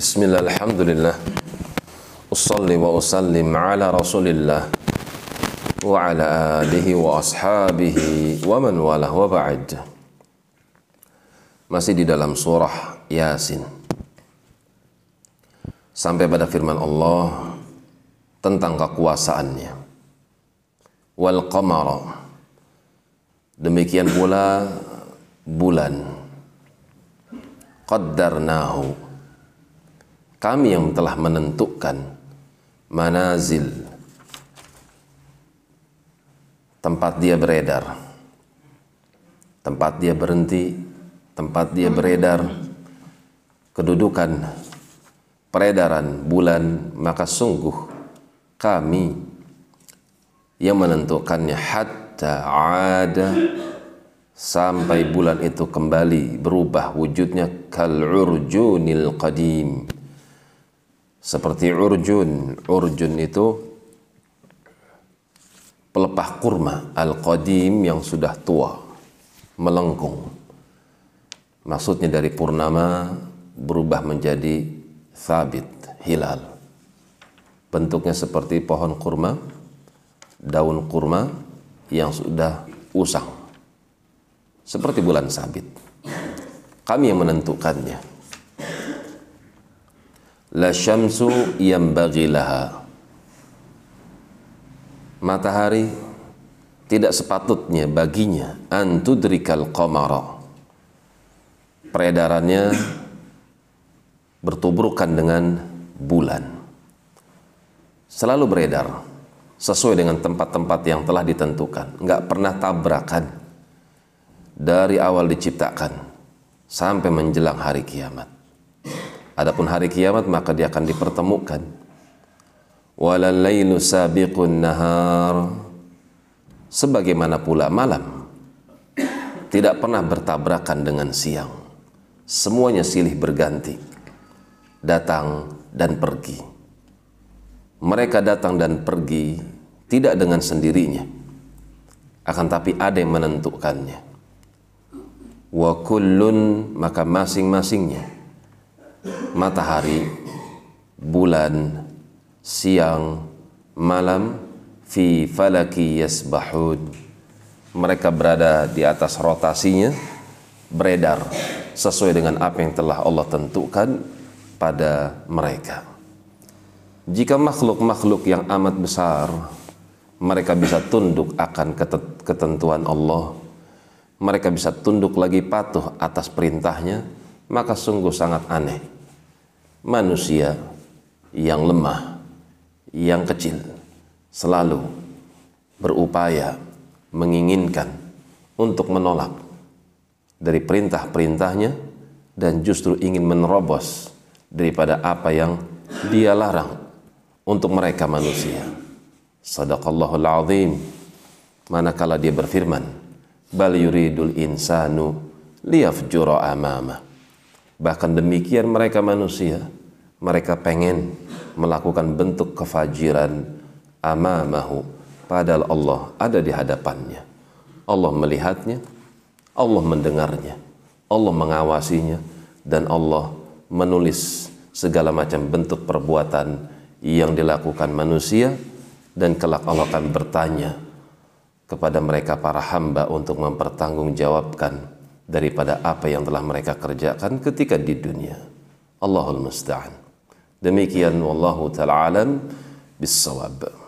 Bismillah, alhamdulillah. Usalli wa usallim ala rasulillah wa ala alihi wa ashabihi wa man walah wa ba'd. Masih di dalam surah Yasin. Sampai pada firman Allah tentang kekuasaannya. Wal qamara. Demikian pula bulan. Qaddarnahu kami yang telah menentukan manazil. Tempat dia beredar. Tempat dia berhenti. Tempat dia beredar. Kedudukan peredaran bulan maka sungguh kami yang menentukannya. Hatta ada sampai bulan itu kembali berubah wujudnya kal urjunil qadim seperti urjun. Urjun itu pelepah kurma al qadim yang sudah tua melengkung. Maksudnya dari purnama berubah menjadi sabit hilal. Bentuknya seperti pohon kurma daun kurma yang sudah usang. Seperti bulan sabit. Kami yang menentukannya la syamsu yambaghi laha. Matahari tidak sepatutnya baginya antudrikal qamara. Peredarannya bertubrukan dengan bulan. Selalu beredar sesuai dengan tempat-tempat yang telah ditentukan. Nggak pernah tabrakan. Dari awal diciptakan sampai menjelang hari kiamat Adapun hari kiamat maka dia akan dipertemukan. Walalailu sabiqun nahar. Sebagaimana pula malam tidak pernah bertabrakan dengan siang. Semuanya silih berganti. Datang dan pergi. Mereka datang dan pergi tidak dengan sendirinya. Akan tapi ada yang menentukannya. Wa kullun maka masing-masingnya matahari, bulan, siang, malam fi falaki yasbahun. Mereka berada di atas rotasinya, beredar sesuai dengan apa yang telah Allah tentukan pada mereka. Jika makhluk-makhluk yang amat besar mereka bisa tunduk akan ketentuan Allah, mereka bisa tunduk lagi patuh atas perintahnya, maka sungguh sangat aneh. Manusia yang lemah, yang kecil, selalu berupaya menginginkan untuk menolak dari perintah-perintahnya dan justru ingin menerobos daripada apa yang dia larang untuk mereka manusia. Sadaqallahul azim. Manakala dia berfirman, bal yuridul insanu liyafjura amamah Bahkan demikian mereka manusia, mereka pengen melakukan bentuk kefajiran amamahu padahal Allah ada di hadapannya. Allah melihatnya, Allah mendengarnya, Allah mengawasinya dan Allah menulis segala macam bentuk perbuatan yang dilakukan manusia dan kelak Allah akan bertanya kepada mereka para hamba untuk mempertanggungjawabkan daripada apa yang telah mereka kerjakan ketika di dunia. Allahul musta'an. Demikian wallahu taala alam bisawab.